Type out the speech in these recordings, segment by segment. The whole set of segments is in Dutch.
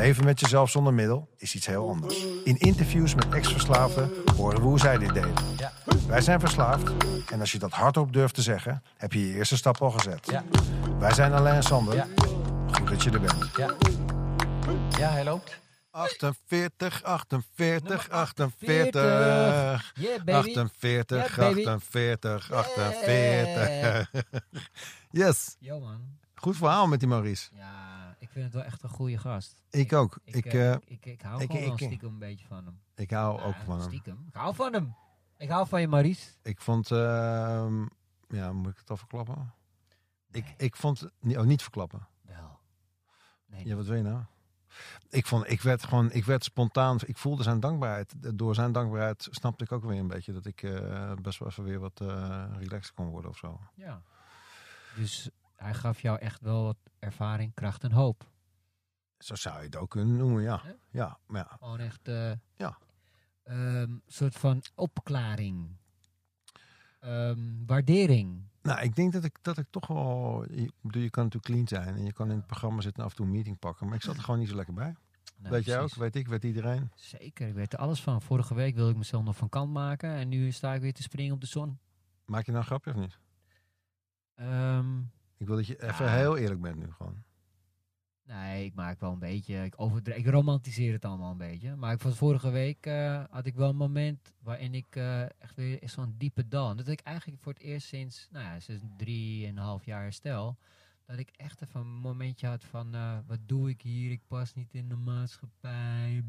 leven met jezelf zonder middel is iets heel anders. In interviews met ex-verslaafden horen we hoe zij dit deden. Ja. Wij zijn verslaafd en als je dat hardop durft te zeggen, heb je je eerste stap al gezet. Ja. Wij zijn Alain en Sander. Ja. Goed dat je er bent. Ja. Ja, hij loopt. 48, 48, Nummer 48. Yeah, baby. 48, Ja, baby. 48, 48. Yes, Yo man. goed verhaal met die Maurice. Ja, ik vind het wel echt een goede gast. Ik ook. Ik, Ik, eh, eh, ik, ik, hou ik- gewoon stiekem een beetje van hem. ik hou ook van hem. Stiekem. Ik hou van hem. Ik hou van je, Maurice. Ik vond, ehm, ja, moet ik het al verklappen? Ik, Nee. ik vond, oh, niet verklappen. Wel. Nee, Ja, wat wil je nou? Ik, vond, ik werd gewoon, ik werd spontaan, ik voelde zijn dankbaarheid. Door zijn dankbaarheid snapte ik ook weer een beetje dat ik eh, best wel even weer wat eh relaxed kon worden of zo. Ja. Dus hij gaf jou echt wel wat ervaring, kracht en hoop. Zo zou je het ook kunnen noemen, ja. Ja, maar ja. Gewoon echt eh Ja. ehm, soort van opklaring. Ehm, waardering. Nou, ik denk dat ik, dat ik toch wel... Je, je kan natuurlijk clean zijn en je kan in het programma zitten en af en toe een meeting pakken. Maar ik zat er gewoon niet zo lekker bij. Nou, weet jij ook, weet ik, weet iedereen. Zeker, ik weet er alles van. Vorige week wilde ik mezelf nog van kant maken en nu sta ik weer te springen op de zon. Maak je nou een grapje of niet? Ehm, Ik wil dat je even Ja. heel eerlijk bent nu gewoon. nee, ik maak wel een beetje, ik, overdrijf, ik romantiseer het allemaal een beetje. Maar ik was vorige week, eh, had ik wel een moment waarin ik eh, echt weer zo'n diepe dal. Dat ik eigenlijk voor het eerst sinds, nou ja, sinds drie en een half jaar herstel. Dat ik echt even een momentje had van, eh, wat doe ik hier? Ik pas niet in de maatschappij.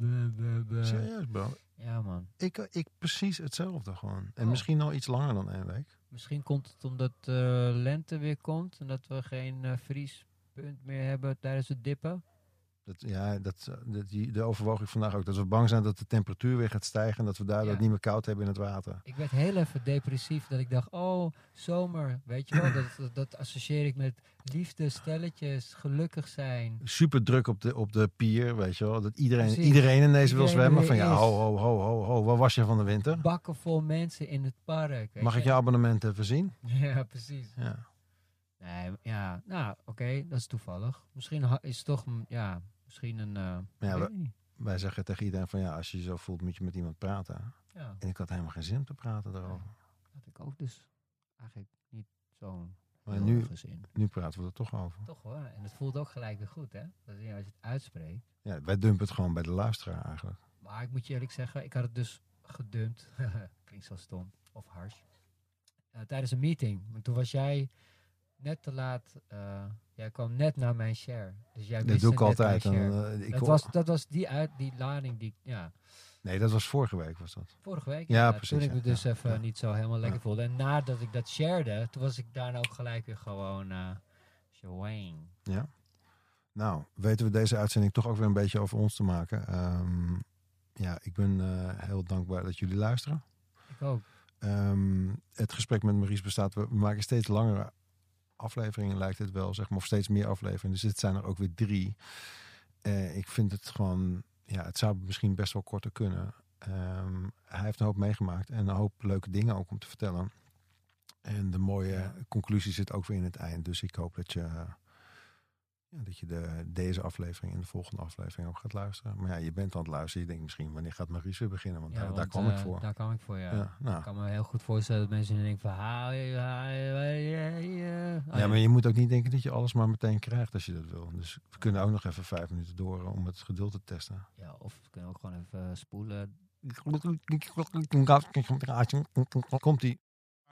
Serieus, bro. Ja man. Ik, ik precies hetzelfde gewoon. En Oh. misschien al iets langer dan één week. Misschien komt het omdat eh, lente weer komt en dat we geen eh, vriespunt meer hebben tijdens het dippen. Dat, ja, dat, dat, die, de overwoog ik vandaag ook. Dat we bang zijn dat de temperatuur weer gaat stijgen. En dat we daardoor Ja. niet meer koud hebben in het water. Ik werd heel even depressief dat ik dacht, oh, zomer, weet je wel, dat, dat, dat associeer ik met liefde, stelletjes, gelukkig zijn. Super druk op de, op de pier, weet je wel. Dat iedereen, Precies. iedereen ineens wil Iedereen zwemmen. Van ja, ho, ho, ho, ho, ho. Waar was je van de winter? Bakken vol mensen in het park. Mag ik je abonnement even zien? Ja, precies. Ja. Nee, ja, nou, oké, dat is toevallig. Misschien is het toch, ja, misschien een, eh, Ja, niet. Wij zeggen tegen iedereen van ja, als je je zo voelt moet je met iemand praten. Ja. En ik had helemaal geen zin om te praten daarover. Dat ik ook dus eigenlijk niet zo'n Maar nu, nu praten we er toch over. Toch hoor. En het voelt ook gelijk weer goed, hè? Dat is, ja, als je het uitspreekt. Ja, wij dumpen het gewoon bij de luisteraar eigenlijk. Maar ik moet je eerlijk zeggen, ik had het dus gedumpt. Klinkt zo stom. Of hars. Eh, tijdens een meeting. Maar toen was jij net te laat. eh, jij kwam net naar mijn share. Dus jij Dat doe ik net altijd. eh, ik dat, was, dat was die, uit, die lading die, ja, Nee, dat was vorige week was dat. vorige week. Ja, precies, Toen ik me dus even ja. niet zo helemaal lekker voelde. En nadat ik dat sharede, toen was ik daarna ook gelijk weer gewoon uh, Ja. Nou, weten we deze uitzending toch ook weer een beetje over ons te maken. Ehm, ja, ik ben heel dankbaar dat jullie luisteren. Ik ook. Ehm, het gesprek met Maurice bestaat. We we maken steeds langere afleveringen, lijkt het wel, zeg maar, of steeds meer afleveringen. Dus dit zijn er ook weer drie. Eh, ik vind het gewoon, ja, het zou misschien best wel korter kunnen. Ehm, hij heeft een hoop meegemaakt en een hoop leuke dingen ook om te vertellen. En de mooie Ja. conclusie zit ook weer in het eind. Dus ik hoop dat je, ja, dat je de, deze aflevering en de volgende aflevering ook gaat luisteren. Maar ja, je bent aan het luisteren. Je denkt misschien, wanneer gaat Maurice weer beginnen? Want Ja, daar, daar want, kwam ik eh, voor. Daar kwam ik voor, ja. ja, nou. Ik kan me heel goed voorstellen dat mensen denken van... Ja, maar je moet ook niet denken dat je alles maar meteen krijgt als je dat wil. Dus we kunnen ook nog even vijf minuten door om het geduld te testen. Ja, of we kunnen ook gewoon even spoelen. Komt ie.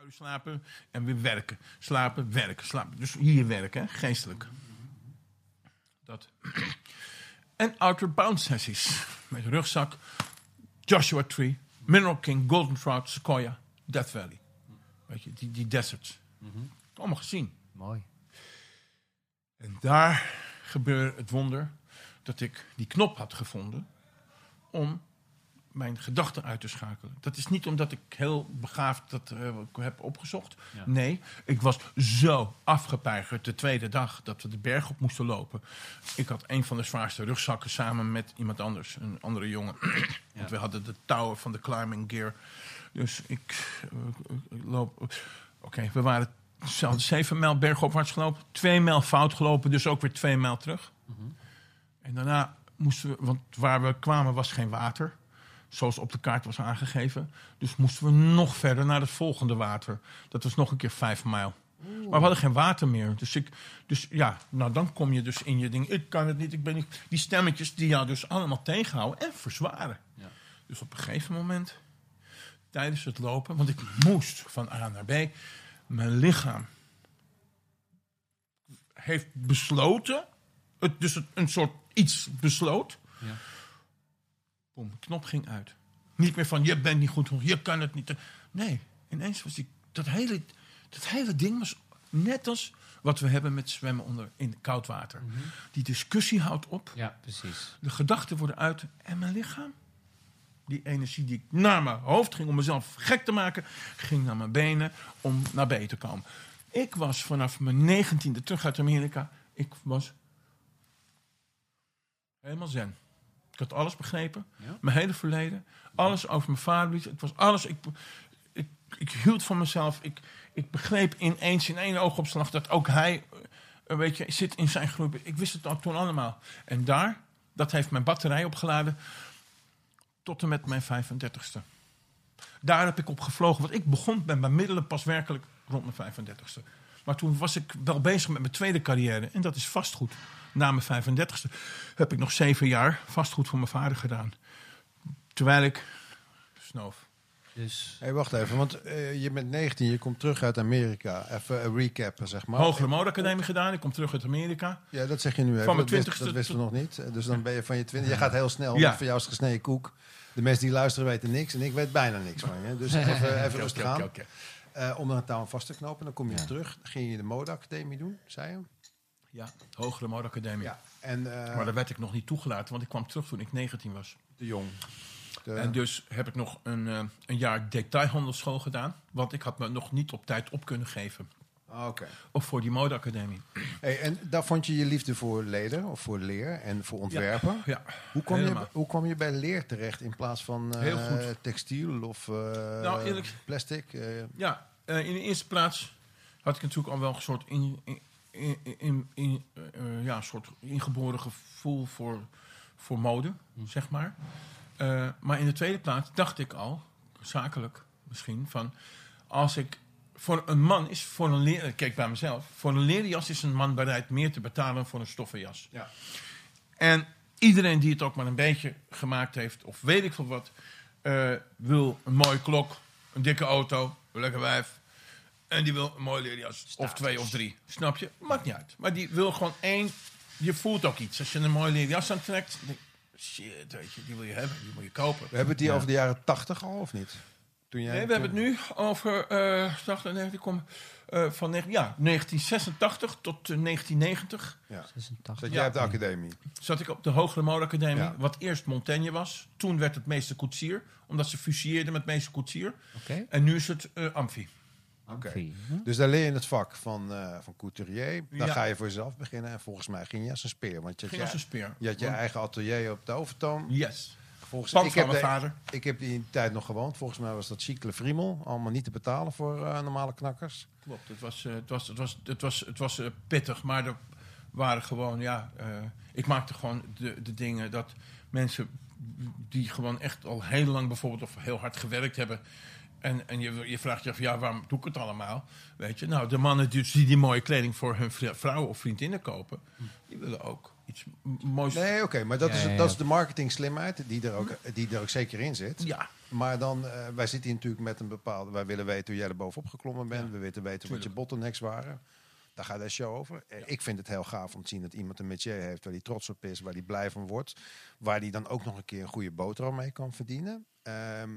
Slapen en weer werken. Slapen, werken, slapen. Dus hier werken, hè, geestelijk. Dat. En outer bound sessies. Met rugzak, Joshua Tree, Mineral King, Golden Trout, Sequoia, Death Valley. Weet je, die, die deserts. Allemaal gezien. Mooi. En daar gebeurde het wonder dat ik die knop had gevonden om mijn gedachten uit te schakelen. Dat is niet omdat ik heel begaafd dat eh, heb opgezocht. Ja. Nee, ik was zo afgepeigerd de tweede dag dat we de berg op moesten lopen. Ik had een van de zwaarste rugzakken samen met iemand anders, een andere jongen. Want we hadden de touwen van de climbing gear. Dus ik, eh, loop. Oké, we waren zeven mijl bergopwaarts gelopen, twee mijl fout gelopen, dus ook weer twee mijl terug. En daarna moesten we, want waar we kwamen was geen water, zoals op de kaart was aangegeven. Dus moesten we nog verder naar het volgende water. Dat was nog een keer vijf mijl. Maar we hadden geen water meer. Dus, ik, dus ja, nou dan kom je dus in je ding. Ik kan het niet, ik ben niet. Die stemmetjes die jou dus allemaal tegenhouden en verzwaren. Ja. Dus op een gegeven moment, tijdens het lopen, want ik moest van A naar B, mijn lichaam heeft besloten, het, dus een soort iets besloot. Ja. Boom, de knop ging uit. Niet meer van, je bent niet goed genoeg, je kan het niet. Nee, ineens was die, dat, hele, dat hele ding was net als wat we hebben met zwemmen onder in koud water. Die discussie houdt op, ja, precies. de gedachten worden uit en mijn lichaam, die energie die ik naar mijn hoofd ging om mezelf gek te maken, ging naar mijn benen om naar B te komen. Ik was vanaf mijn negentiende terug uit Amerika. Ik was helemaal zen. Ik had alles begrepen. Ja? Mijn hele verleden. Alles over mijn vader. Ik was alles. Ik, ik, ik hield van mezelf. Ik, ik begreep ineens in één oogopslag dat ook hij. eh, Weet je, zit in zijn groep. Ik wist het al toen allemaal. En daar, dat heeft mijn batterij opgeladen. Tot en met mijn 35ste. Daar heb ik op gevlogen. Want ik begon met mijn middelen pas werkelijk rond mijn 35ste. Maar toen was ik wel bezig met mijn tweede carrière. En dat is vastgoed. Na mijn 35ste heb ik nog zeven jaar vastgoed voor mijn vader gedaan. Terwijl ik snoof. Dus Hey, wacht even, want eh, je bent 19, je komt terug uit Amerika. Even een recap, zeg maar. Hogere modeacademie gedaan. Ik kom terug uit Amerika. Ja, dat zeg je nu even. Van mijn 20ste dat wisten we nog niet. Eh, Dus dan ben je van je 20. Je gaat heel snel. Ja. Voor jou is gesneden koek. De mensen die luisteren weten niks en ik weet bijna niks van je. Dus even, even rustig Oké, aan. oké, oké. Eh, om een touw aan vast te knopen. Dan kom je Ja. terug. Dan ging je de modeacademie doen, zei je? Ja, Hogere modeacademie. Ja. En eh, Maar daar werd ik nog niet toegelaten, want ik kwam terug toen ik 19 was. de jong. En dus heb ik nog een, eh, een jaar detailhandelschool gedaan. Want ik had me nog niet op tijd op kunnen geven. Ah, Oké. Of voor die modeacademie. Hey, en daar vond je je liefde voor leder of voor leer en voor ontwerpen. Ja, Hoe, kwam je, hoe kwam je bij leer terecht in plaats van eh, Heel goed. textiel of eh, Nou, eerlijk- plastic? ja in de eerste plaats had ik natuurlijk al wel een soort, in, in, in, ja, soort ingeboren gevoel voor, voor mode, zeg maar. Eh, maar in de tweede plaats dacht ik al, zakelijk misschien, van als ik voor een man is voor een leer, kijk bij mezelf, voor een leren jas is een man bereid meer te betalen dan voor een stoffen jas. Ja. En iedereen die het ook maar een beetje gemaakt heeft, of weet ik veel wat, eh, wil een mooie klok, een dikke auto, een lekker wijf. En die wil een mooie leren jas. Of twee of drie. Snap je? Maakt niet uit. Maar die wil gewoon één. Je voelt ook iets. Als je een mooie leren jas aantrekt, denk shit, weet je, die wil je hebben, die moet je kopen. We hebben het hier Ja. over de jaren 80 al, of niet? Toen jij, Nee, we hebben het nu over, eh dacht, nee, die kom, eh, van negen- ja, 1986 tot eh, 1990 Ja. 86. Zat Ja. jij op de academie? zat ik op de Hogere Modeacademie, Ja. wat eerst Montaigne was. Toen werd het meester koetsier, omdat ze fusieerden met meester koetsier. Oké. En nu is het eh Amfi. Oké. Dus daar leer je het vak van, eh, van couturier. Dan Ja. ga je voor jezelf beginnen. En volgens mij ging je als een speer. Want je had, Ging als je, een speer. je, had je eigen atelier op de Overtoom. Yes. Volgens, Pand ik, van heb mijn de- vader. ik heb die tijd nog gewoond. Volgens mij was dat Chicle Friemel. Allemaal niet te betalen voor eh, normale knakkers. Klopt, het was, eh, het was, het was, het was, het was eh, pittig, maar er waren gewoon, ja, eh, ik maakte gewoon de, de dingen dat mensen die gewoon echt al heel lang bijvoorbeeld of heel hard gewerkt hebben. En, en je, je vraagt je af, ja, waarom doe ik het allemaal? Weet je, nou, de mannen die die, die mooie kleding voor hun vri- vrouw of vriendinnen kopen, die willen ook iets moois. Nee, oké. maar dat, Ja, is, ja, ja. dat is de marketing slimheid die er ook, die er ook zeker in zit. Ja, Maar dan, eh, wij zitten hier natuurlijk met een bepaalde... Wij willen weten hoe jij er bovenop geklommen bent. Ja, we willen weten wat je bottlenecks waren. Daar gaat de show over. Eh, Ik vind het heel gaaf om te zien dat iemand een métier heeft... waar hij trots op is, waar hij blij van wordt. Waar hij dan ook nog een keer een goede boterham mee kan verdienen. Ehm,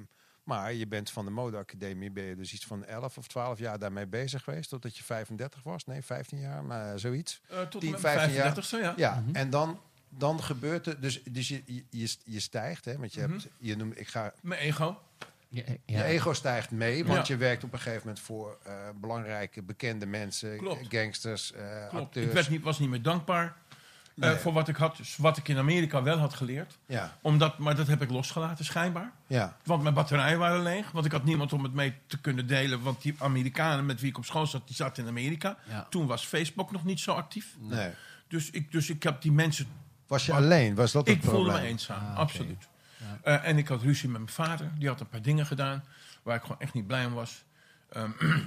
maar je bent van de modeacademie... ben je dus iets van 11 of 12 jaar daarmee bezig geweest... totdat je 35 was. Nee, 15 jaar, maar zoiets. eh, tot 10, en met mijn 15 jaar. 35ste, ja. Ja, Mhm. en dan dan gebeurt er... Dus, dus je, je, je stijgt, hè? Want je hebt... Je noemt, ik ga, Mijn ego. Ja, Je ego stijgt mee, want Ja. je werkt op een gegeven moment voor eh, belangrijke, bekende mensen, Klopt. gangsters, eh Klopt. acteurs. Ik werd niet, was niet meer dankbaar eh, voor wat ik had, dus wat ik in Amerika wel had geleerd. Ja, Omdat, maar dat heb ik losgelaten, schijnbaar. ja, Want mijn batterijen waren leeg. Want ik had niemand om het mee te kunnen delen. Want die Amerikanen met wie ik op school zat, die zaten in Amerika. Ja. Toen was Facebook nog niet zo actief. nee. Dus ik, dus ik heb die mensen... Was je alleen? Was dat het Ik voelde me probleem? eenzaam, Ah, absoluut. Ja. Eh, en ik had ruzie met mijn vader. Die had een paar dingen gedaan waar ik gewoon echt niet blij om was. Ehm,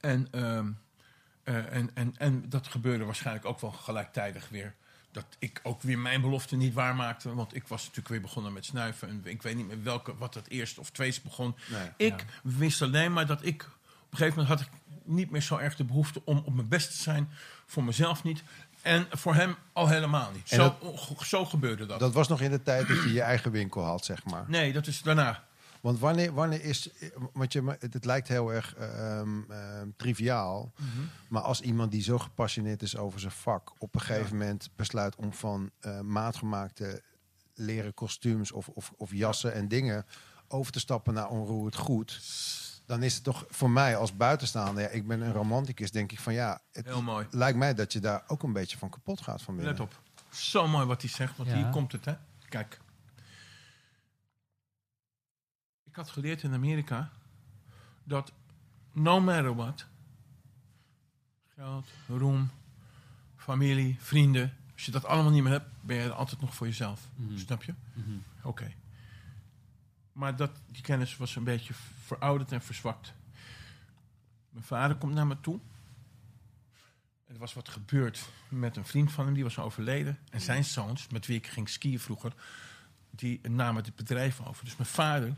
en, ehm, eh, en, en, en dat gebeurde waarschijnlijk ook wel gelijktijdig weer. Dat ik ook weer mijn belofte niet waarmaakte. Want ik was natuurlijk weer begonnen met snuiven. En ik weet niet meer welke, wat het eerste of tweede begon. Nee. Ik wist alleen maar dat ik... Op een gegeven moment had ik niet meer zo erg de behoefte om op mijn best te zijn. Voor mezelf niet. En voor hem al helemaal niet. Zo, zo gebeurde dat. Dat was nog in de tijd dat je je eigen winkel had, zeg maar. Nee, dat is daarna. Want wanneer, wanneer is... Want je, het, het lijkt heel erg ehm, ehm, triviaal. Mhm. Maar als iemand die zo gepassioneerd is over zijn vak... op een gegeven moment besluit om van eh, maatgemaakte leren kostuums... Of, of, of jassen en dingen over te stappen naar onroerend goed... dan is het toch voor mij als buitenstaander... Ja, ik ben een romanticus, denk ik van ja... Het Heel mooi. lijkt mij dat je daar ook een beetje van kapot gaat van binnen. Let op. Zo mooi wat hij zegt, want Ja. hier komt het, hè. Kijk. Ik had geleerd in Amerika dat no matter what, geld, roem, familie, vrienden, als je dat allemaal niet meer hebt, ben je er altijd nog voor jezelf. Mhm. Snap je? Mhm. Oké. Maar dat, die kennis was een beetje verouderd en verzwakt. Mijn vader komt naar me toe. Er was wat gebeurd met een vriend van hem, die was overleden. En zijn zoons, met wie ik ging skiën vroeger, die namen het bedrijf over. Dus mijn vader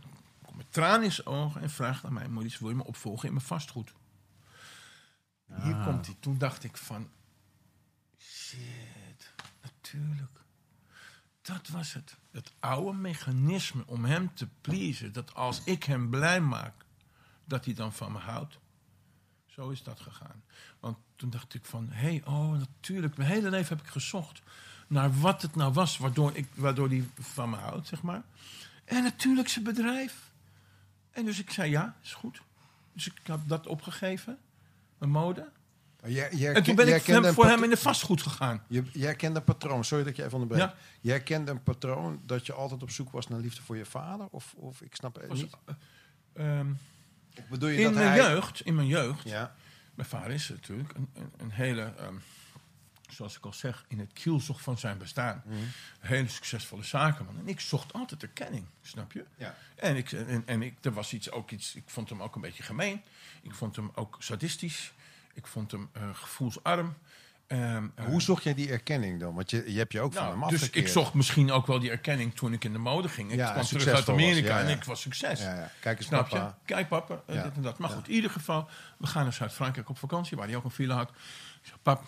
komt met tranen in zijn ogen en vraagt aan mij... Maurice, wil je me opvolgen in mijn vastgoed? Hier Ah. komt hij. Toen dacht ik van... Shit, natuurlijk. Dat was het. Het oude mechanisme om hem te pleasen. Dat als ik hem blij maak, dat hij dan van me houdt. Zo is dat gegaan. Want toen dacht ik van, hé, hey, oh, natuurlijk. Mijn hele leven heb ik gezocht naar wat het nou was waardoor, ik, waardoor hij van me houdt, zeg maar. En natuurlijk zijn bedrijf. En dus ik zei, ja, is goed. Dus ik heb dat opgegeven, mijn mode. Maar jij, jij, En toen ben ik hem, voor hem in de vastgoed gegaan. Je, jij kende een patroon, sorry dat je even onderbreek. Ja. Jij kende een patroon dat je altijd op zoek was naar liefde voor je vader? Of, of ik snap het niet. ehm, Of bedoel je in dat mijn hij... jeugd, in mijn jeugd, Ja, Mijn vader is natuurlijk een, een, een hele, ehm, zoals ik al zeg, in het kielzog van zijn bestaan. Mhm. Een hele succesvolle zakenman. En ik zocht altijd erkenning, snap je? ja. En, ik, en, en ik, er was iets, ook iets, ik vond hem ook een beetje gemeen. Ik vond hem ook sadistisch. Ik vond hem eh, gevoelsarm. Ehm, eh, Hoe zocht jij die erkenning dan? Want je, je hebt je ook van nou, hem dus afgekeerd. ik zocht misschien ook wel die erkenning toen ik in de mode ging. Ik Ja, kwam terug uit Amerika ja. en ik was succes. Ja, ja. Kijk eens, Snap papa. je? Kijk papa, eh, dit en dat. Maar goed, in ieder geval, we gaan naar Zuid-Frankrijk op vakantie, waar hij ook een villa had. Ik pap,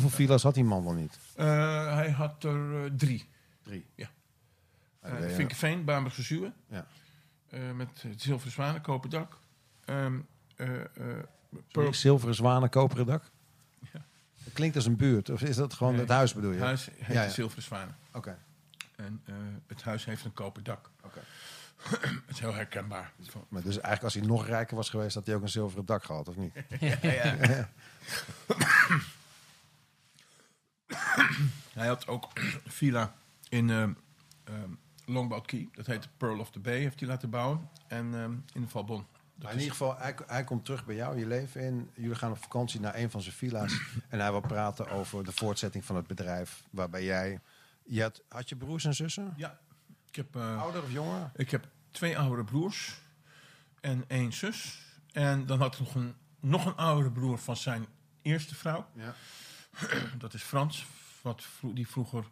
Hoeveel filas had die man wel niet? eh, hij had er eh, drie. Drie. Ja. Uh, Vinkenveen, Bamerse Zuwe. Ja. Met het zilveren zwanen, koper dak. Sorry, Pearl- Zilveren zwanen, koperen dak? Ja. Dat klinkt als een buurt. Of is dat gewoon Nee. het huis bedoel je? huis heet Ja, ja. zilveren zwanen. Oké. En het huis heeft een koper dak. Oké. Het is heel herkenbaar. Maar dus eigenlijk als hij nog rijker was geweest, had hij ook een zilveren dak gehad, of niet? Hij had ook een villa in ehm ehm, Longboat Key. Dat heet Pearl of the Bay, heeft hij laten bouwen. En ehm, in de Valbon. Maar in ieder geval, hij, hij komt terug bij jou, je leven in. Jullie gaan op vakantie naar een van zijn villa's. en hij wil praten over de voortzetting van het bedrijf. Waarbij jij... Je had, had je broers en zussen? Ja, ik heb, eh, Ouder of jonger? ik heb twee oudere broers en één zus. En dan had ik nog een, nog een oudere broer van zijn eerste vrouw. Ja. Dat is Frans, wat vro- die vroeger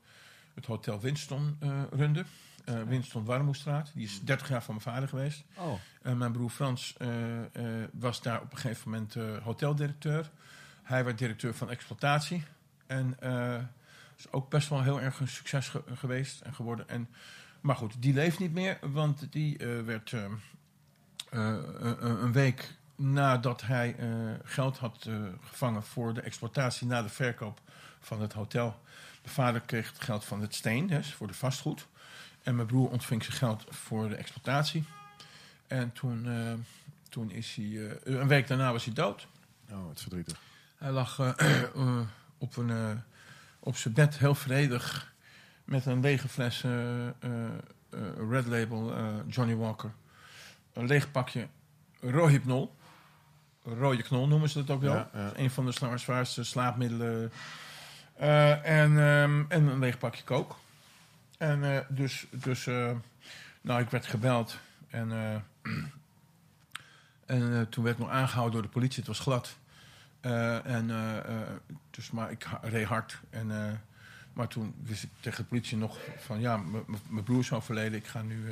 het Hotel Winston eh runde. Eh, Winston Warmoestraat. Die is 30 jaar van mijn vader geweest. Oh, En mijn broer Frans eh, eh, was daar op een gegeven moment eh, hoteldirecteur. Hij werd directeur van exploitatie. En eh, is ook best wel heel erg een succes ge- geweest en geworden. En, maar goed, die leeft niet meer, want die eh, werd eh, eh, een, een week nadat hij eh, geld had eh, gevangen voor de exploitatie na de verkoop van het hotel. De vader kreeg het geld van het steen, dus voor de vastgoed. En mijn broer ontving zijn geld voor de exploitatie. En toen, eh, toen is hij, eh, een week daarna was hij dood. Oh, het verdrietig. Hij lag eh, op, een, op zijn bed heel vredig met een lege fles Red Label Johnny Walker. Een leeg pakje Rohypnol. Rode knol noemen ze dat ook wel. Ja, ja. Dat is een van de zwaarste slaapmiddelen. Eh, en, ehm, en een leeg pakje kook. En eh, dus, dus eh, nou, ik werd gebeld. En, en toen werd ik nog aangehouden door de politie. Het was glad. En, dus, maar ik reed hard. En, maar toen wist ik tegen de politie nog van... ja, mijn broer is overleden. Ik ga nu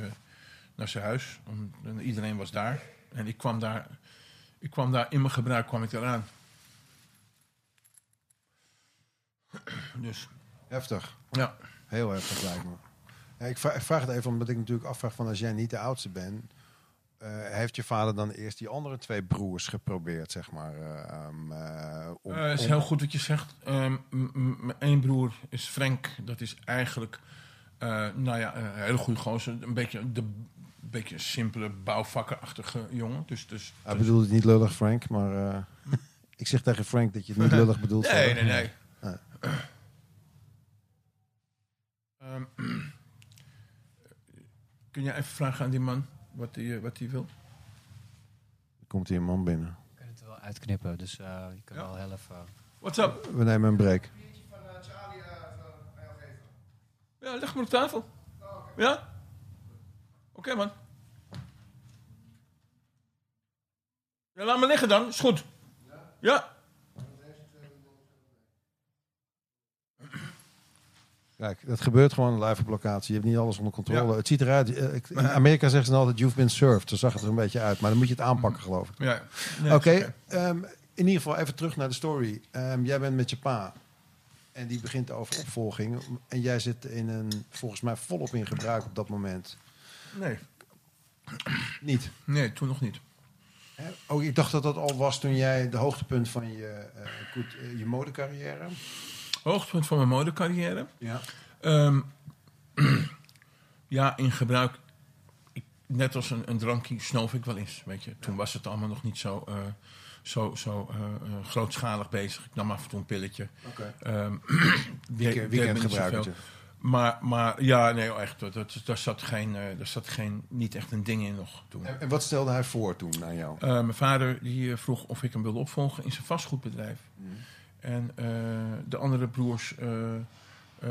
naar zijn huis. Iedereen was daar. En ik kwam daar... Ik kwam daar in mijn gebruik kwam ik eraan. Dus, Heftig. ja. Heel heftig lijkt me. Ja, ik, vraag, ik vraag het even omdat ik natuurlijk afvraag van als jij niet de oudste bent, eh, heeft je vader dan eerst die andere twee broers geprobeerd, zeg maar? um, om- Het is om- heel goed wat je zegt. Ehm, m- m- Mijn één broer is Frank. Dat is eigenlijk, nou ja, een hele goede gozer. Een beetje, de, een beetje een simpele, bouwvakkenachtige jongen. Dus, dus, Hij dus- bedoelde het niet lullig, Frank, maar eh, ik zeg tegen Frank dat je het niet lullig bedoelt. Nee, nee, nee. Ehm, kun jij even vragen aan die man wat hij wat hij wil? Er komt hier een man binnen. Je kunt het wel uitknippen, dus eh, je kan Ja. wel heel even... What's up? We nemen een break. Ja, leg maar op tafel. Ja? Oké, man. Ja, laat me liggen dan. Is goed. Ja. Kijk, dat gebeurt gewoon live op locatie. Je hebt niet alles onder controle. Ja. Het ziet eruit. eh, in Amerika zeggen ze dan altijd, you've been served. Zo zag het er een beetje uit. Maar dan moet je het aanpakken, geloof ik. ja. Nee, Oké, ehm, in ieder geval even terug naar de story. Ehm, jij bent met je pa. En die begint over opvolging. En jij zit in een, volgens mij, volop in gebruik op dat moment. Nee. Niet. Nee, toen nog niet. Hè? Oh, ik dacht dat dat al was toen jij de hoogtepunt van je, goed, eh, je modecarrière. Hoogtepunt van mijn modecarrière. Ja. Ehm, ja, in gebruik. Ik, net als een, een drankje snoof ik wel eens. Weet je. Toen was het allemaal nog niet zo, eh, zo, zo eh, eh, grootschalig bezig. Ik nam af en toe een pilletje. Oké. Ehm Weekend, weekendgebruikertje. Maar, maar ja, nee, echt. Dat, dat, daar, zat geen, daar zat geen, niet echt een ding in nog toen. En, en wat stelde hij voor toen aan jou? Mijn vader die vroeg of ik hem wilde opvolgen in zijn vastgoedbedrijf. En eh, de andere broers eh, eh,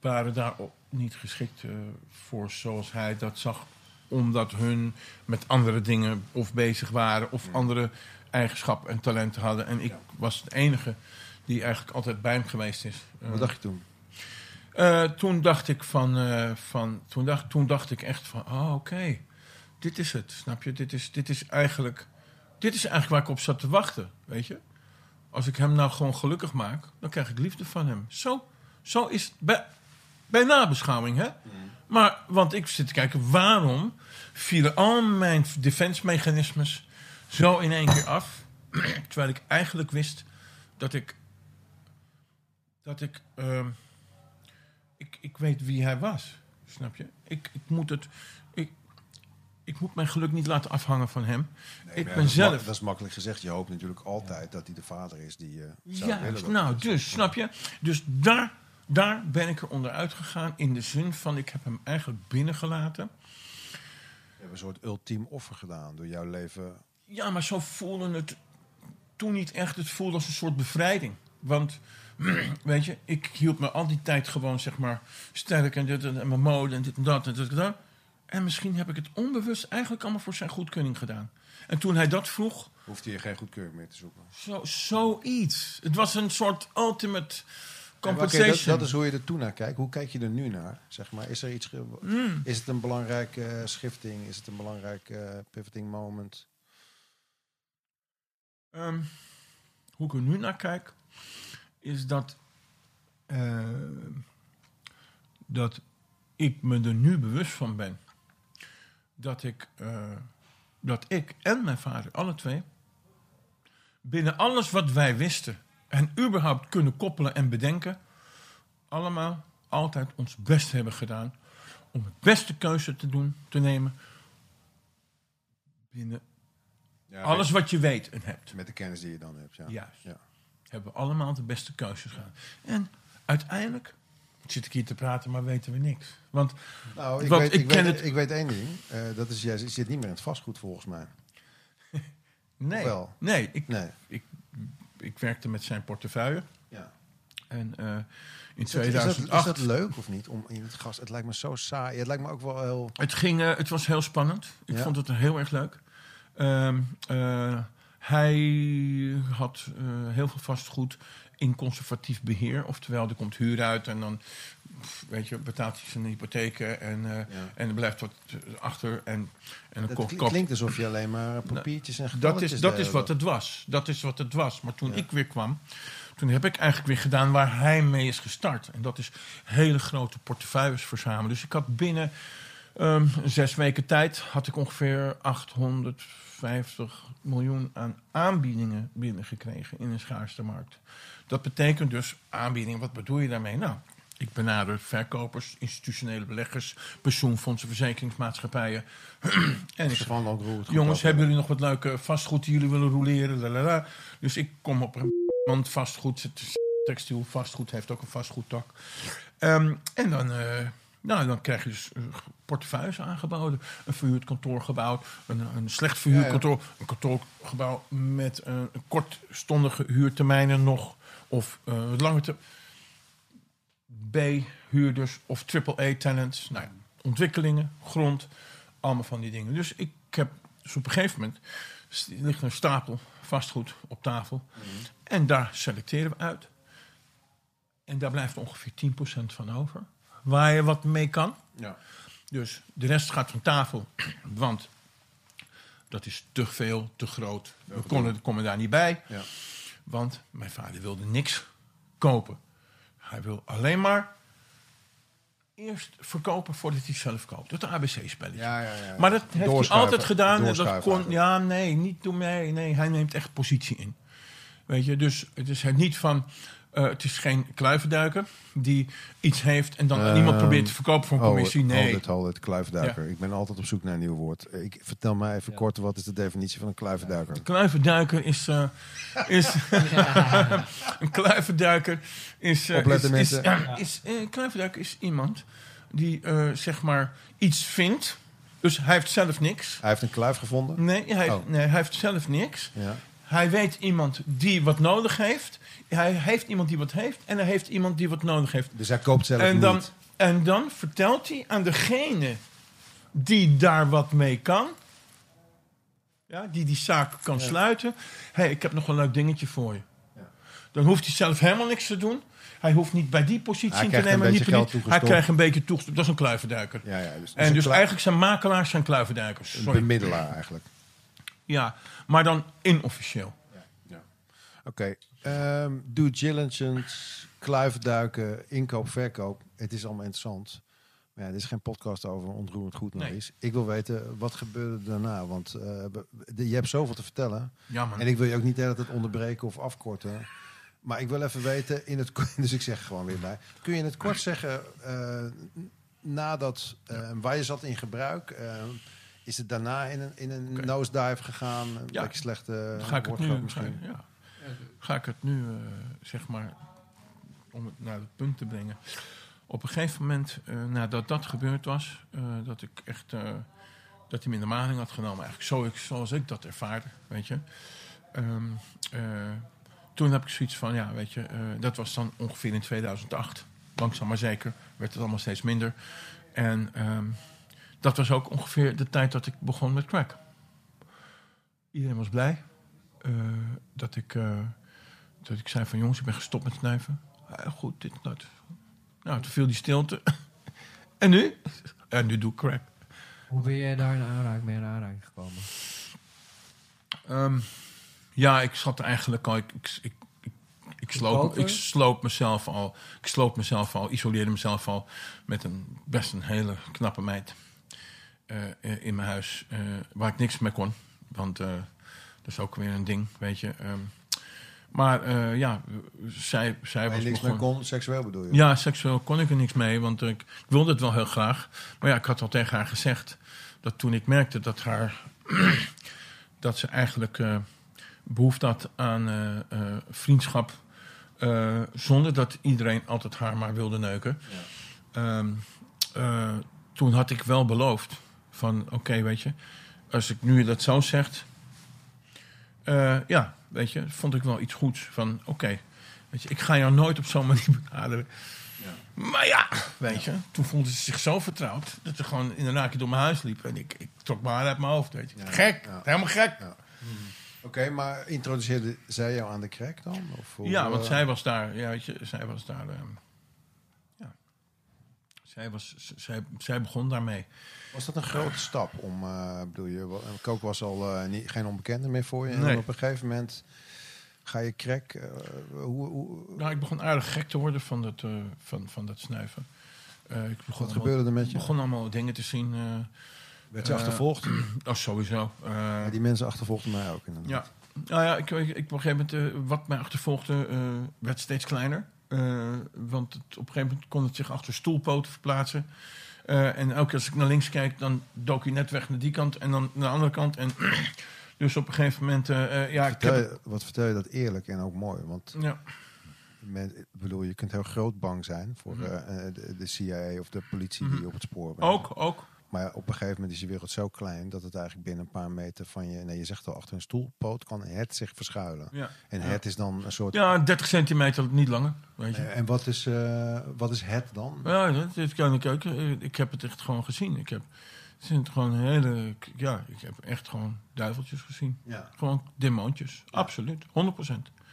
waren daar niet geschikt voor zoals hij dat zag. Omdat hun met andere dingen of bezig waren of andere eigenschappen en talenten hadden. En ik was de enige die eigenlijk altijd bij hem geweest is. Wat dacht je toen? toen dacht ik van, van toen, dacht, toen dacht ik echt van, oh oké, dit is het, snap je? Dit is, dit is eigenlijk, dit is eigenlijk waar ik op zat te wachten, weet je? Als ik hem nou gewoon gelukkig maak, dan krijg ik liefde van hem. Zo, zo is het bij, bij nabeschouwing, hè? Maar, want ik zit te kijken, waarom vielen al mijn defense mechanismes zo in één keer af, terwijl ik eigenlijk wist dat ik, dat ik, ehm, ik, ik weet wie hij was. Snap je? Ik, ik moet het. Ik, moet mijn geluk niet laten afhangen van hem. ik ben zelf. Dat is makkelijk gezegd. Je hoopt natuurlijk altijd dat hij de vader is die je zou Ja, willen. nou, dus, snap je? Dus daar, daar ben ik er onderuit gegaan. In de zin van, ik heb hem eigenlijk binnengelaten. Je hebt een soort ultiem offer gedaan door jouw leven. Ja, maar zo voelde het toen niet echt. Het voelde als een soort bevrijding. Want, weet je, ik hield me al die tijd gewoon, zeg maar, sterk en dit en, en mijn mode en dit en dat en dit en dat. En misschien heb ik het onbewust eigenlijk allemaal voor zijn goedkeuring gedaan. En toen hij dat vroeg, Hoefde je geen goedkeuring meer te zoeken. zo, zoiets. Het was een soort ultimate compensation. dat, dat is hoe je er toen naar kijkt. Hoe kijk je er nu naar? Zeg maar, is er iets? Mm. Is het een belangrijke eh, schifting? Is het een belangrijk eh, pivoting moment? Ehm, hoe ik er nu naar kijk, is dat, eh, dat ik me er nu bewust van ben dat ik, eh, dat ik en mijn vader, alle twee, binnen alles wat wij wisten en überhaupt kunnen koppelen en bedenken, allemaal altijd ons best hebben gedaan om het beste keuze te doen, te nemen. Binnen Ja, alles wat je weet en hebt. Met de kennis die je dan hebt. Ja. Juist. Ja. Hebben we allemaal de beste keuzes gedaan. En uiteindelijk zit ik hier te praten, maar weten we niks. Want Nou, ik, Want weet, ik ik, ken weet, het- ik weet één ding. Eh, dat is, jij zit niet meer in het vastgoed volgens mij. nee, Wel. nee ik, Nee. ik werkte met zijn portefeuille. Ja. En eh, in Is dat, is, dat, 2008... is dat leuk of niet? Om in het gas. Het lijkt me zo saai. Het lijkt me ook wel heel. Het, ging, eh, het was heel spannend. Ik Ja? vond het heel erg leuk. Ehm, eh, hij had eh, heel veel vastgoed in conservatief beheer. Oftewel, er komt huur uit en dan weet je, betaalt hij zijn hypotheken en, Ja. en er blijft wat eh, achter. En, en koopt- klinkt alsof je alleen maar papiertjes en dat is, dat is wat het was. Dat is wat het was. Maar toen Ja. ik weer kwam, toen heb ik eigenlijk weer gedaan waar hij mee is gestart. En dat is hele grote portefeuilles verzamelen. Dus ik had binnen ehm, zes weken tijd had ik ongeveer 850 miljoen aan aanbiedingen binnengekregen in een schaarste markt. Dat betekent dus aanbiedingen. Wat bedoel je daarmee? Nou, ik benader verkopers, institutionele beleggers, pensioenfondsen, verzekeringsmaatschappijen. en ik ook Jongens, hebben jullie nog wat leuke vastgoed die jullie willen roleren? Lalala. Dus ik kom op een want vastgoed, textiel vastgoed heeft ook een vastgoedtak. Ehm, en dan, eh, nou, dan krijg je dus eh, portefeuilles aangeboden. Een verhuurd kantoorgebouw, een, een slecht verhuurd Ja, kantoor, een kantoorgebouw met eh, een kortstondige huurtermijnen nog, of eh lange te B-huurders of AAA-tenants. Nou ja, ontwikkelingen, grond, allemaal van die dingen. Dus ik heb dus op een gegeven moment ligt een stapel vastgoed op tafel. En daar selecteren we uit. En daar blijft ongeveer 10% van over. Waar je wat mee kan. Ja. Dus de rest gaat van tafel. Want dat is te veel, te groot. We konden, komen daar niet bij. Ja. Want mijn vader wilde niks kopen. Hij wil alleen maar eerst verkopen voordat hij zelf koopt. Dat ABC-spelletje. Ja, ja, ja. Maar dat heeft hij altijd gedaan. En dat kon, ja, nee, niet door mij. Nee, hij neemt echt positie in. Weet je, dus het is niet van. Eh, het is geen kluivenduiker die iets heeft en dan Ehm, niemand probeert te verkopen voor een Hold commissie. Nee. hold it, hold it, kluivenduiker. Ik ben altijd op zoek naar een nieuw woord. Ik, vertel mij even kort, wat is de definitie van een kluivenduiker? Kluivenduiker is. eh, is een kluivenduiker is. eh, Opletten, is, is, mensen. is, een kluivenduiker is iemand die eh, zeg maar iets vindt. Dus hij heeft zelf niks. Hij heeft een kluif gevonden. Nee hij, Oh. nee, hij heeft zelf niks. Ja. Hij weet iemand die wat nodig heeft. Hij heeft iemand die wat heeft. En hij heeft iemand die wat nodig heeft. Dus hij koopt zelf En dan, niet. en dan vertelt hij aan degene die daar wat mee kan. Ja, die die zaak kan sluiten. Hé, hey, ik heb nog een leuk dingetje voor je. Ja. Dan hoeft hij zelf helemaal niks te doen. Hij hoeft niet bij die positie te een nemen. niet. Hij krijgt een beetje toegestopt. Dat is een kluivenduiker. Ja, ja, dus, en een dus klui- eigenlijk zijn makelaars zijn kluivenduikers. een Sorry. bemiddelaar eigenlijk. Ja, maar dan inofficieel. Oké. ehm due diligence, kluivenduiken, inkoop, verkoop. Het is allemaal interessant. Maar ja, dit is geen podcast over ontroerend goed nog Nee. eens. Ik wil weten, wat gebeurde daarna? Want eh, je hebt zoveel te vertellen. Ja, man. En ik wil je ook niet de hele tijd onderbreken of afkorten. Maar ik wil even weten, in het, dus ik zeg gewoon weer bij. Kun je in het kort zeggen, eh, nadat, eh, waar je zat in gebruik... eh, is het daarna in een, in een nosedive gegaan? Een Ja. beetje slechte ga ik het nu, misschien. Ga, ja. ga ik het nu, eh, zeg maar, om het naar het punt te brengen. Op een gegeven moment, eh, nadat dat gebeurd was, eh, dat ik echt, eh, dat hij me in de maling had genomen. Eigenlijk zo, ik, zoals ik dat ervaarde, weet je. Ehm, eh, toen heb ik zoiets van, ja, weet je, eh, dat was dan ongeveer in 2008. Langzaam maar zeker werd het allemaal steeds minder. En ehm, dat was ook ongeveer de tijd dat ik begon met crack. Iedereen was blij eh, dat, ik, eh, dat ik zei van jongens, ik ben gestopt met snuiven. Goed, dit, dat. Nou, toen viel die stilte. en nu? En nu doe ik crack. Hoe ben jij daar in aanraking, mee in aanraking gekomen? Ehm, ja, ik zat eigenlijk al. Ik, ik, ik, ik, sloop, ik sloop mezelf al. Ik sloop mezelf al, isoleerde mezelf al met een best een hele knappe meid. Eh, eh, in mijn huis eh, waar ik niks mee kon. Want dat is ook weer een ding, weet je. Ehm, maar ja, zij, zij was niks begonnen- kon, seksueel bedoel je? Ja, seksueel kon ik er niks mee, want ik, ik wilde het wel heel graag. Maar ja, ik had al tegen haar gezegd dat toen ik merkte dat haar dat ze eigenlijk eh, behoefte had aan vriendschap, zonder dat iedereen altijd haar maar wilde neuken. Ehm, eh, toen had ik wel beloofd van, oké, weet je, als ik nu dat zo zegt, eh, ja, weet je, vond ik wel iets goeds van, oké, weet je, ik ga jou nooit op zo'n manier benaderen. Maar ja, weet je, toen voelde ze zich zo vertrouwd dat ze gewoon in een naakje door mijn huis liep. En ik, ik trok mijn haar uit mijn hoofd, weet je. Ja, Gek, ja. helemaal gek. Ja. Oké, maar introduceerde zij jou aan de crack dan? Of hoe, Ja, want zij was daar, ja, weet je, zij was daar, ja. Zij, was, zij, zij begon daarmee. Was dat een grote stap om, eh bedoel je, wa- Coke was al eh, niet, geen onbekende meer voor je. En Nee. op een gegeven moment ga je crack. eh, hoe, hoe, Nou, ik begon aardig gek te worden van dat, eh, van, van dat snuiven. Eh, ik begon wat allemaal- gebeurde er met je? begon allemaal dingen te zien. eh Werd je eh, achtervolgd? oh, sowieso. Eh, Ja, die mensen achtervolgden mij ook inderdaad. Ja. Nou ja, ik, ik, ik op een gegeven moment, eh, wat mij achtervolgde, eh, werd steeds kleiner. Eh, want het, op een gegeven moment kon het zich achter stoelpoten verplaatsen. Eh, en elke keer als ik naar links kijk, dan dook hij net weg naar die kant en dan naar de andere kant. En dus op een gegeven moment, eh, ja, Vertel heb, je, wat vertel je dat eerlijk en ook mooi? Want ja, men, bedoel, je kunt heel groot bang zijn voor Mhm. de, de CIA of de politie Mhm. die op het spoor brengt. ook, ook. Maar op een gegeven moment is je wereld zo klein dat het eigenlijk binnen een paar meter van je, nee, je zegt al, achter een stoelpoot kan het zich verschuilen. Ja, En het is dan een soort. ja 30 centimeter, niet langer. Weet je. Eh, en wat is, eh, wat is het dan? Ja, dat, kan ik ook. Ik heb het echt gewoon gezien. Ik heb, het zijn gewoon hele, ja, ik heb echt gewoon duiveltjes gezien. Ja. Gewoon demoontjes. Absoluut. 100%.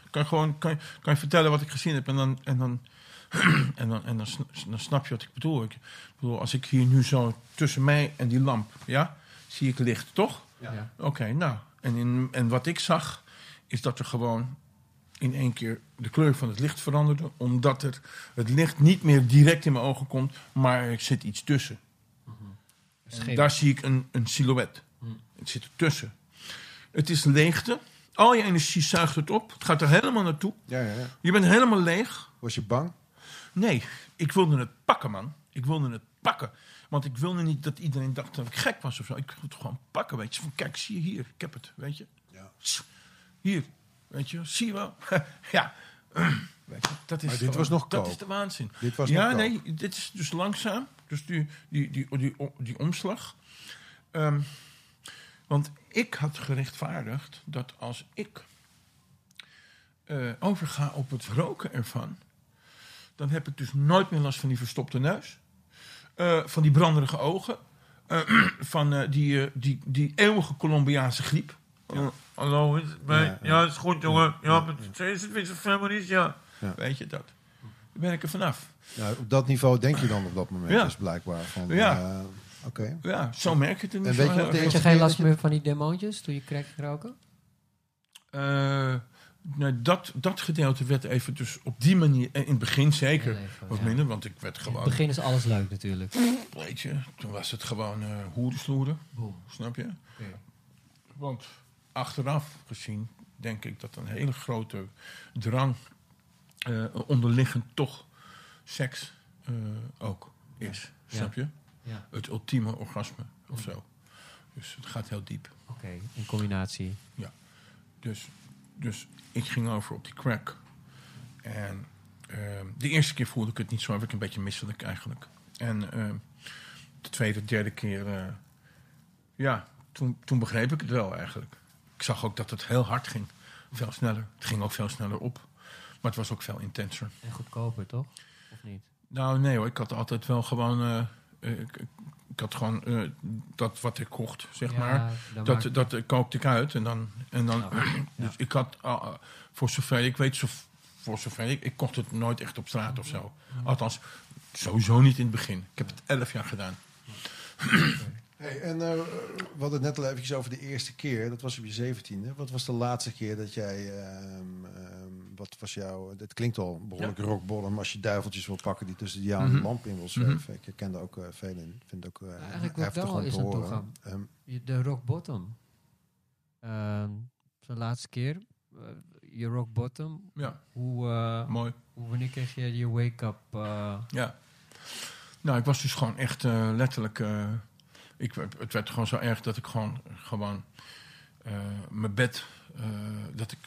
Kan je gewoon kan kan je vertellen wat ik gezien heb en dan, en dan, en dan, en dan, dan snap je wat ik bedoel. Ik bedoel, als ik hier nu zo tussen mij en die lamp, ja, zie ik licht, toch? Ja. Oké, nou. En, in, en wat ik zag, is dat er gewoon in één keer de kleur van het licht veranderde. Omdat er het licht niet meer direct in mijn ogen komt, maar er zit iets tussen. En Schim. daar zie ik een, een silhouet. Hm. Het zit ertussen. Het is leegte. Al je energie zuigt het op. Het gaat er helemaal naartoe. Ja, ja, ja. Je bent helemaal leeg. Was je bang? Nee, ik wilde het pakken, man. Ik wilde het pakken. Want ik wilde niet dat iedereen dacht dat ik gek was of zo. Ik wilde het gewoon pakken, weet je. Van, kijk, zie je hier. Ik heb het, weet je. Ja. Hier, weet je. Zie je wel. ja. Weet je, dat is Maar dit gewoon- was nog Dat koop. is de waanzin. Dit was ja, nog nee, dit is dus langzaam. Dus die, die, die, die, die, omslag. Ehm, want ik had gerechtvaardigd dat als ik eh, overga op het roken ervan, dan heb ik dus nooit meer last van die verstopte neus, eh, van die branderige ogen, eh, van eh, die, die, die eeuwige Colombiaanse griep. Oh, hallo, is het? Ja, Ja, ja. het is goed, jongen. Ja, Ja, maar is het weer zo feminist? Ja. Ja. Weet je dat? Daar ben ik er vanaf. Nou, op dat niveau denk je dan op dat moment Ja. dus blijkbaar van. Ja. eh, Oké. Ja, zo merk je het er niet En weet je. Had je geen last meer van die demoontjes toen je crack roken? Nee, dat, dat gedeelte werd even dus op die manier, in het begin zeker, even, wat ja. minder, want ik werd In het gewoon, begin is alles leuk natuurlijk. weet je, toen was het gewoon eh hoerensloeren, snap je? Oké. Want achteraf gezien denk ik dat een hele grote drang eh, onderliggend toch seks eh, ook is, Ja. snap je? Ja, Het ultieme orgasme of zo. Dus het gaat heel diep. oké. In combinatie. Dus, dus ik ging over op die crack. En ehm, de eerste keer voelde ik het niet zo, heb ik een beetje misselijk eigenlijk. En ehm, de tweede, derde keer, eh, ja, toen, toen begreep ik het wel eigenlijk. Ik zag ook dat het heel hard ging. Veel sneller. Het ging ook veel sneller op. Maar het was ook veel intenser. En goedkoper, toch? Of niet? Nou, nee hoor. Ik had altijd wel gewoon... eh, ik, had gewoon eh, dat wat ik kocht, zeg Ja, maar. Dat, dat kookte ik uit. En dan, en dan, dus ik had, ah, voor zover ik weet, zo, voor zover ik, ik kocht het nooit echt op straat of zo. Althans, sowieso niet in het begin. Ik heb het elf jaar gedaan. Hey, en eh, we hadden het net al eventjes over de eerste keer. Dat was op je zeventiende. Wat was de laatste keer dat jij ehm, ehm, wat was jouw... Het klinkt al behoorlijk rock bottom als je duiveltjes wil pakken die tussen die aan Mhm. de lamp in wil zweven. Ik herken daar ook eh, veel in. Ik vind het ook eh, eigenlijk wil ik heftig wel om eens te horen. gaan. Ehm, De rock bottom. Ehm, de laatste keer. je rock bottom. Ja, Hoe, mooi. hoe wanneer kreeg je je wake-up? Ja. Nou, ik was dus gewoon echt eh, letterlijk. Ik, het werd gewoon zo erg dat ik gewoon, gewoon eh, mijn bed. eh, dat ik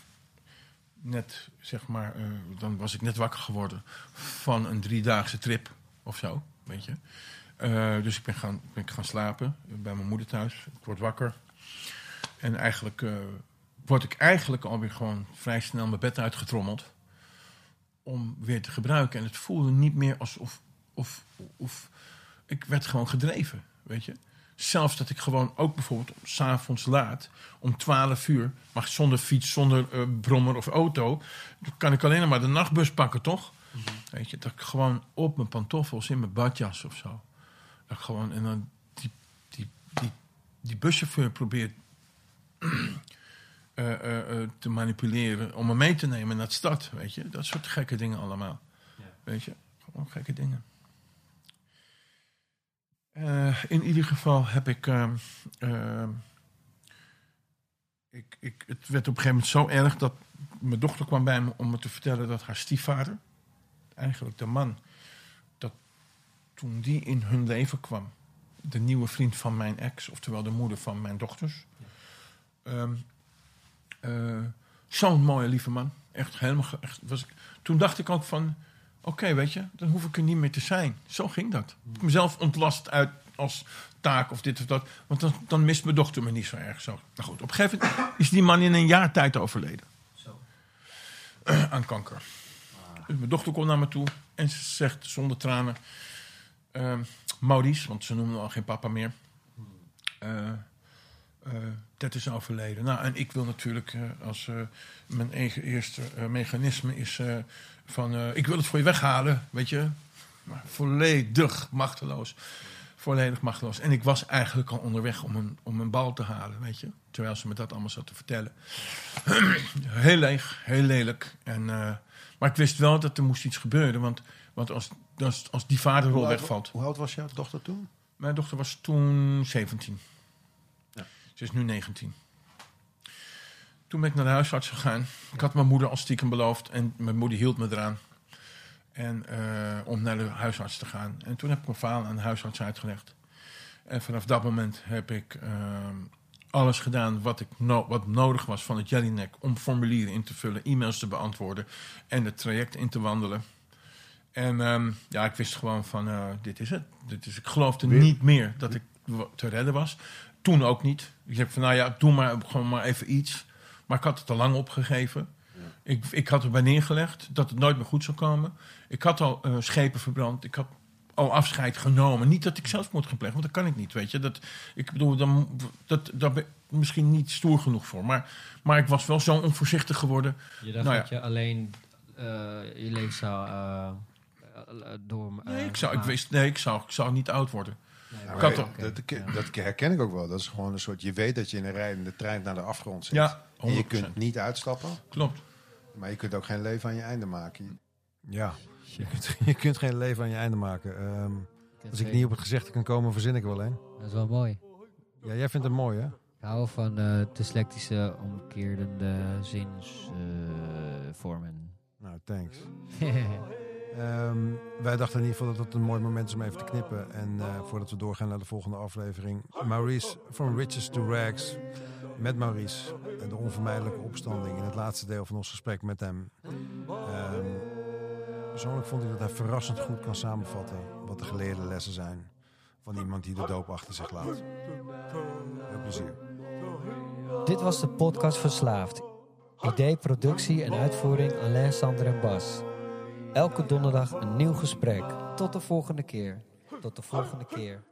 net, zeg maar. eh, dan was ik net wakker geworden van een driedaagse trip of zo. Weet je. Dus ik ben gaan, ben gaan slapen bij mijn moeder thuis. Ik word wakker. En eigenlijk word ik eigenlijk alweer gewoon vrij snel mijn bed uitgetrommeld om weer te gebruiken. En het voelde niet meer alsof of, of ik werd gewoon gedreven, weet je. Zelfs dat ik gewoon ook bijvoorbeeld s'avonds laat, om 12 uur, maar zonder fiets, zonder eh, brommer of auto, dan kan ik alleen maar de nachtbus pakken, toch? Weet je, dat ik gewoon op mijn pantoffels in mijn badjas of zo. Dat ik gewoon, en dan die, die, die, die buschauffeur probeert eh, eh, te manipuleren om me mee te nemen naar de stad, weet je. Dat soort gekke dingen allemaal. Weet je, gewoon gekke dingen. Eh, in ieder geval heb ik, ehm, ehm, ik, ik... Het werd op een gegeven moment zo erg dat mijn dochter kwam bij me om me te vertellen dat haar stiefvader, eigenlijk de man, dat toen die in hun leven kwam, de nieuwe vriend van mijn ex, oftewel de moeder van mijn dochters, ehm, eh, zo'n mooie lieve man. Echt helemaal. Echt, was ik, toen dacht ik ook van. Oké, weet je, dan hoef ik er niet meer te zijn. Zo ging dat. Ik mezelf ontlast uit als taak of dit of dat. Want dan, dan mist mijn dochter me niet zo erg zo. Nou goed, op een gegeven moment is die man in een jaar tijd overleden. aan kanker. Dus mijn dochter komt naar me toe en ze zegt zonder tranen... ehm, Maurice, want ze noemen me al geen papa meer... eh, Ted is overleden. Nou, en ik wil natuurlijk eh, als eh, mijn eigen eerste eh, mechanisme is van ik wil het voor je weghalen, weet je. Maar volledig machteloos. Volledig machteloos. En ik was eigenlijk al onderweg om een, om een bal te halen, weet je. Terwijl ze me dat allemaal zat te vertellen. heel leeg, heel lelijk. En, maar ik wist wel dat er moest iets gebeuren. Want, want als, als, als die vaderrol wegvalt. hoe oud was jouw dochter toen? Mijn dochter was toen 17. Ze is nu 19. Toen ben ik naar de huisarts gegaan. Ik had mijn moeder al stiekem beloofd en mijn moeder hield me eraan. En, eh, om naar de huisarts te gaan. En toen heb ik mijn verhaal aan de huisarts uitgelegd. En vanaf dat moment heb ik ehm, alles gedaan wat, ik no- wat nodig was van het Jellinek om formulieren in te vullen, e-mails te beantwoorden en het traject in te wandelen. En ehm, ja, ik wist gewoon van, eh, dit is het. Dit is, ik geloofde Weer- niet meer dat ik te redden was. Toen ook niet. Ik zeg van, nou ja, doe maar gewoon maar even iets. Maar ik had het al lang opgegeven. Ik, ik had erbij neergelegd dat het nooit meer goed zou komen. Ik had al eh, schepen verbrand. Ik had al afscheid genomen. Niet dat ik zelfmoord gepleegd, want dat kan ik niet, weet je. Dat, ik bedoel, dan, dat, daar ben ik misschien niet stoer genoeg voor. Maar, maar ik was wel zo onvoorzichtig geworden. Je dacht Nou ja. dat je alleen eh, je leven zou eh, door... Nee, ik zou, ik wist, nee, ik zou, ik zou niet oud worden. Nee, dat, dat, herken ik ook wel. Dat is gewoon een soort... Je weet dat je in een rijdende trein naar de afgrond zit. Ja, 100%. en je kunt niet uitstappen. Klopt. Maar je kunt ook geen leven aan je einde maken. Ja, je kunt, je kunt geen leven aan je einde maken. Ehm, als ik niet op het gezegde kan komen, verzin ik er wel een. Dat is wel mooi. Ja, jij vindt het mooi, hè? Ik hou van eh dyslectische omkerende zinsvormen. Nou, thanks. Ehm, wij dachten in ieder geval dat het een mooi moment is om even te knippen. En eh, voordat we doorgaan naar de volgende aflevering. Maurice, From Riches to Rags. Met Maurice. De onvermijdelijke opstanding in het laatste deel van ons gesprek met hem. Ehm, persoonlijk vond ik dat hij verrassend goed kan samenvatten wat de geleerde lessen zijn. Van iemand die de doop achter zich laat. Veel plezier. Dit was de podcast Verslaafd. Idee, productie en uitvoering Alain, Sander en Bas. Elke donderdag een nieuw gesprek. Tot de volgende keer. Tot de volgende keer.